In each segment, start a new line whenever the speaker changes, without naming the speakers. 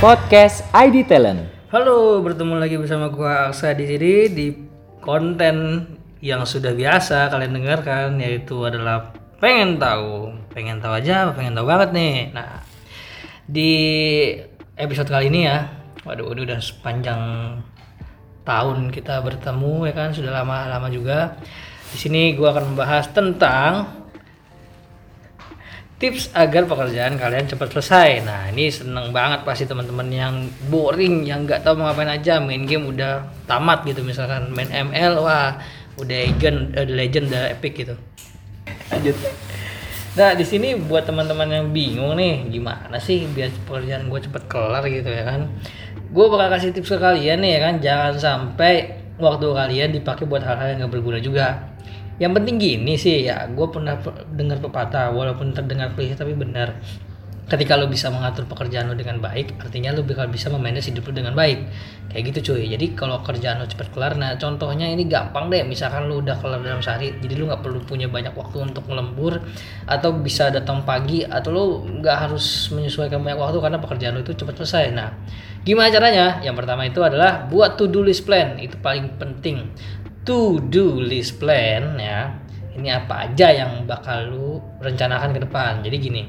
Podcast ID Talent.
Halo, bertemu lagi bersama gua Aksa di sini di konten yang sudah biasa kalian dengarkan yaitu adalah pengen tahu, pengen tahu aja, pengen tahu banget nih. Nah, di episode kali ini ya, waduh, udah sepanjang tahun kita bertemu ya kan, sudah lama-lama juga. Di sini gua akan membahas tentang tips agar pekerjaan kalian cepat selesai. Nah, ini seneng banget pasti teman-teman yang boring, yang nggak tahu mau ngapain aja, main game udah tamat gitu misalkan main ML, wah udah legend, udah legend, udah epic gitu. Lanjut. Nah, di sini buat teman-teman yang bingung nih, gimana sih biar pekerjaan gue cepet kelar gitu ya kan? Gue bakal kasih tips ke kalian nih ya kan, jangan sampai waktu kalian dipakai buat hal-hal yang gak berguna juga yang penting gini sih ya gue pernah dengar pepatah walaupun terdengar klise tapi benar. Ketika lo bisa mengatur pekerjaan lo dengan baik artinya lo bakal bisa memanage hidup lo dengan baik. Kayak gitu cuy. Jadi kalau kerjaan lo cepat kelar nah contohnya ini gampang deh. Misalkan lo udah kelar dalam sehari jadi lo nggak perlu punya banyak waktu untuk melembur atau bisa datang pagi atau lo nggak harus menyesuaikan banyak waktu karena pekerjaan lo itu cepat selesai. Nah gimana caranya? Yang pertama itu adalah buat to do list plan. Itu paling penting to do list plan ya ini apa aja yang bakal lu rencanakan ke depan. Jadi gini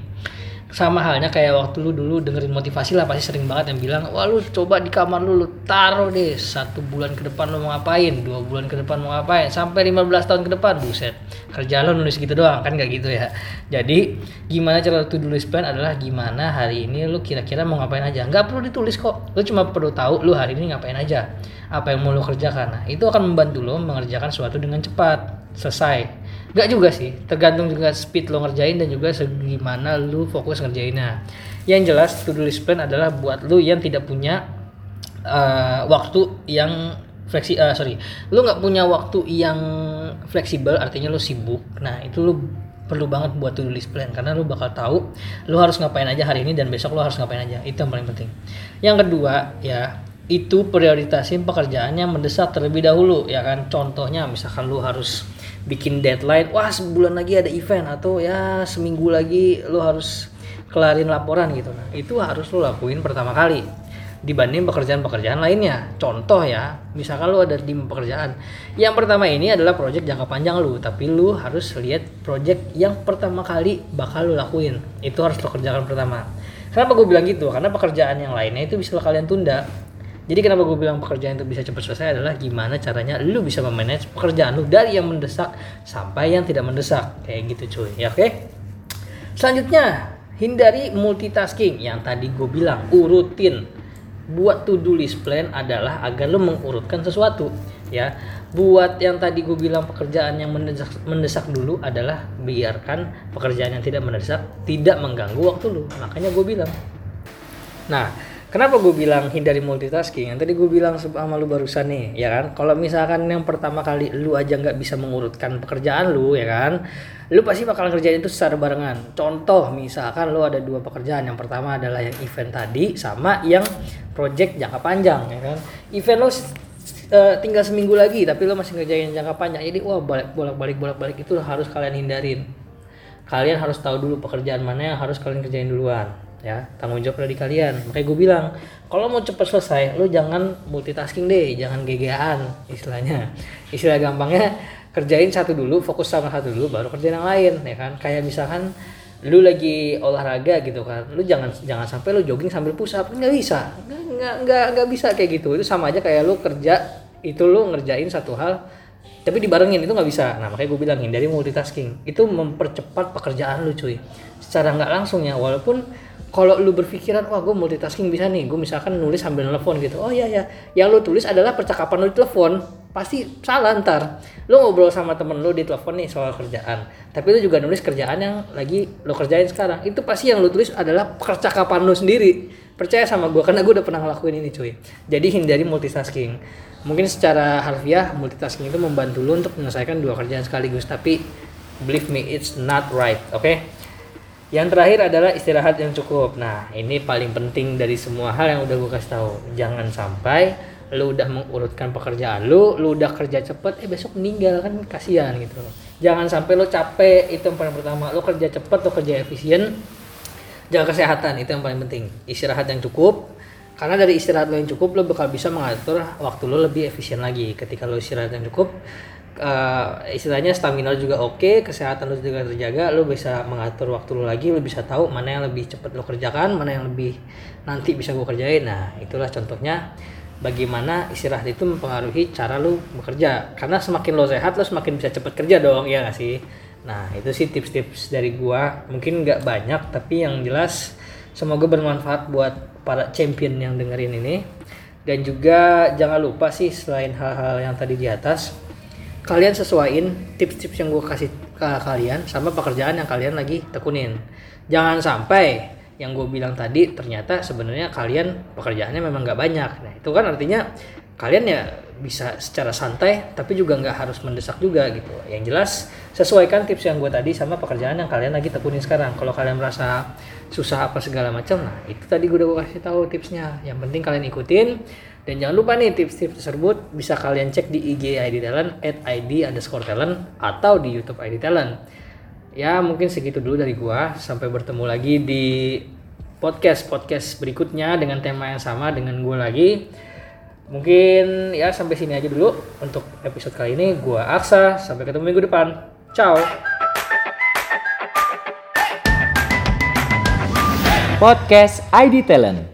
sama halnya kayak waktu lu dulu dengerin motivasi lah pasti sering banget yang bilang wah lu coba di kamar lu lu taruh deh satu bulan ke depan lu mau ngapain dua bulan ke depan mau ngapain sampai 15 tahun ke depan. Buset kerja lu nulis gitu doang kan gak gitu ya. Jadi gimana cara do list plan adalah gimana hari ini lu kira-kira mau ngapain aja. Nggak perlu ditulis kok lu cuma perlu tahu lu hari ini ngapain aja apa yang mau lu kerjakan. Nah itu akan membantu lu mengerjakan sesuatu dengan cepat selesai Gak juga sih, tergantung juga speed lo ngerjain dan juga segimana lu fokus ngerjainnya. Yang jelas to do list plan adalah buat lu yang tidak punya uh, waktu yang fleksi uh, sorry, lu nggak punya waktu yang fleksibel artinya lu sibuk. Nah itu lu perlu banget buat to do list plan karena lu bakal tahu lu harus ngapain aja hari ini dan besok lu harus ngapain aja. Itu yang paling penting. Yang kedua ya itu prioritasin pekerjaan yang mendesak terlebih dahulu ya kan. Contohnya misalkan lu harus bikin deadline wah sebulan lagi ada event atau ya seminggu lagi lo harus kelarin laporan gitu. Nah itu harus lo lakuin pertama kali dibanding pekerjaan-pekerjaan lainnya. Contoh ya misalkan lo ada di pekerjaan. Yang pertama ini adalah project jangka panjang lo tapi lo harus lihat project yang pertama kali bakal lo lakuin. Itu harus lo kerjakan pertama. Kenapa gue bilang gitu? Karena pekerjaan yang lainnya itu bisa kalian tunda jadi kenapa gue bilang pekerjaan itu bisa cepat selesai adalah gimana caranya lu bisa memanage pekerjaan lu dari yang mendesak sampai yang tidak mendesak. Kayak gitu cuy. Ya oke. Okay? Selanjutnya, hindari multitasking yang tadi gue bilang urutin. Buat to do list plan adalah agar lu mengurutkan sesuatu ya. Buat yang tadi gue bilang pekerjaan yang mendesak, mendesak dulu adalah biarkan pekerjaan yang tidak mendesak tidak mengganggu waktu lu. Makanya gue bilang. Nah, Kenapa gue bilang hindari multitasking? Yang tadi gue bilang sama lu barusan nih, ya kan? Kalau misalkan yang pertama kali lu aja nggak bisa mengurutkan pekerjaan lu, ya kan? Lu pasti bakal kerjain itu secara barengan. Contoh, misalkan lu ada dua pekerjaan. Yang pertama adalah yang event tadi, sama yang project jangka panjang, ya kan? Event lu uh, tinggal seminggu lagi, tapi lu masih ngerjain jangka panjang. Jadi, wah bolak-balik bolak-balik itu harus kalian hindarin. Kalian harus tahu dulu pekerjaan mana yang harus kalian kerjain duluan ya tanggung jawab dari kalian. Makanya gue bilang kalau mau cepat selesai lo jangan multitasking deh jangan gegean istilahnya. Istilah gampangnya kerjain satu dulu fokus sama satu dulu baru kerjain yang lain ya kan? Kayak misalkan lu lagi olahraga gitu kan lu jangan jangan sampai lu jogging sambil push up nggak bisa. Nggak nggak nggak bisa kayak gitu. Itu sama aja kayak lu kerja itu lu ngerjain satu hal tapi dibarengin itu nggak bisa. Nah makanya gue bilang hindari multitasking. Itu mempercepat pekerjaan lu cuy. Secara nggak langsung ya walaupun kalau lu berpikiran wah gue multitasking bisa nih. Gue misalkan nulis sambil nelfon gitu. Oh iya ya yang lu tulis adalah percakapan lu di telepon. Pasti salah ntar. Lu ngobrol sama temen lu di telepon nih soal kerjaan. Tapi lu juga nulis kerjaan yang lagi lu kerjain sekarang. Itu pasti yang lu tulis adalah percakapan lu sendiri. Percaya sama gue karena gue udah pernah ngelakuin ini cuy. Jadi hindari multitasking. Mungkin secara harfiah multitasking itu membantu lu untuk menyelesaikan dua kerjaan sekaligus. Tapi believe me it's not right oke? okay? Yang terakhir adalah istirahat yang cukup. Nah, ini paling penting dari semua hal yang udah gue kasih tahu. Jangan sampai lu udah mengurutkan pekerjaan lu, lu udah kerja cepet, eh besok meninggal kan kasihan gitu Jangan sampai lu capek, itu yang paling pertama. Lu kerja cepet, lu kerja efisien, jaga kesehatan, itu yang paling penting. Istirahat yang cukup, karena dari istirahat lo yang cukup lo bakal bisa mengatur waktu lo lebih efisien lagi ketika lo istirahat yang cukup uh, istilahnya stamina lo juga oke kesehatan lo juga terjaga lo bisa mengatur waktu lo lagi lo bisa tahu mana yang lebih cepat lo kerjakan mana yang lebih nanti bisa gue kerjain. Nah itulah contohnya bagaimana istirahat itu mempengaruhi cara lu bekerja. Karena semakin lo sehat lo semakin bisa cepat kerja dong ya gak sih? Nah itu sih tips-tips dari gua. Mungkin nggak banyak tapi yang jelas semoga bermanfaat buat para champion yang dengerin ini. Dan juga jangan lupa sih selain hal-hal yang tadi di atas kalian sesuaiin tips-tips yang gue kasih ke kalian sama pekerjaan yang kalian lagi tekunin. Jangan sampai yang gue bilang tadi ternyata sebenarnya kalian pekerjaannya memang nggak banyak. Nah itu kan artinya kalian ya bisa secara santai tapi juga nggak harus mendesak juga gitu. Yang jelas sesuaikan tips yang gue tadi sama pekerjaan yang kalian lagi tekunin sekarang. Kalau kalian merasa susah apa segala macam nah itu tadi gue udah gue kasih tahu tipsnya. Yang penting kalian ikutin dan jangan lupa nih tips-tips tersebut bisa kalian cek di IG ID Talent at ID underscore talent atau di YouTube ID Talent. Ya mungkin segitu dulu dari gua. Sampai bertemu lagi di podcast podcast berikutnya dengan tema yang sama dengan gua lagi. Mungkin ya sampai sini aja dulu untuk episode kali ini. Gua Aksa sampai ketemu minggu depan. Ciao.
Podcast ID Talent.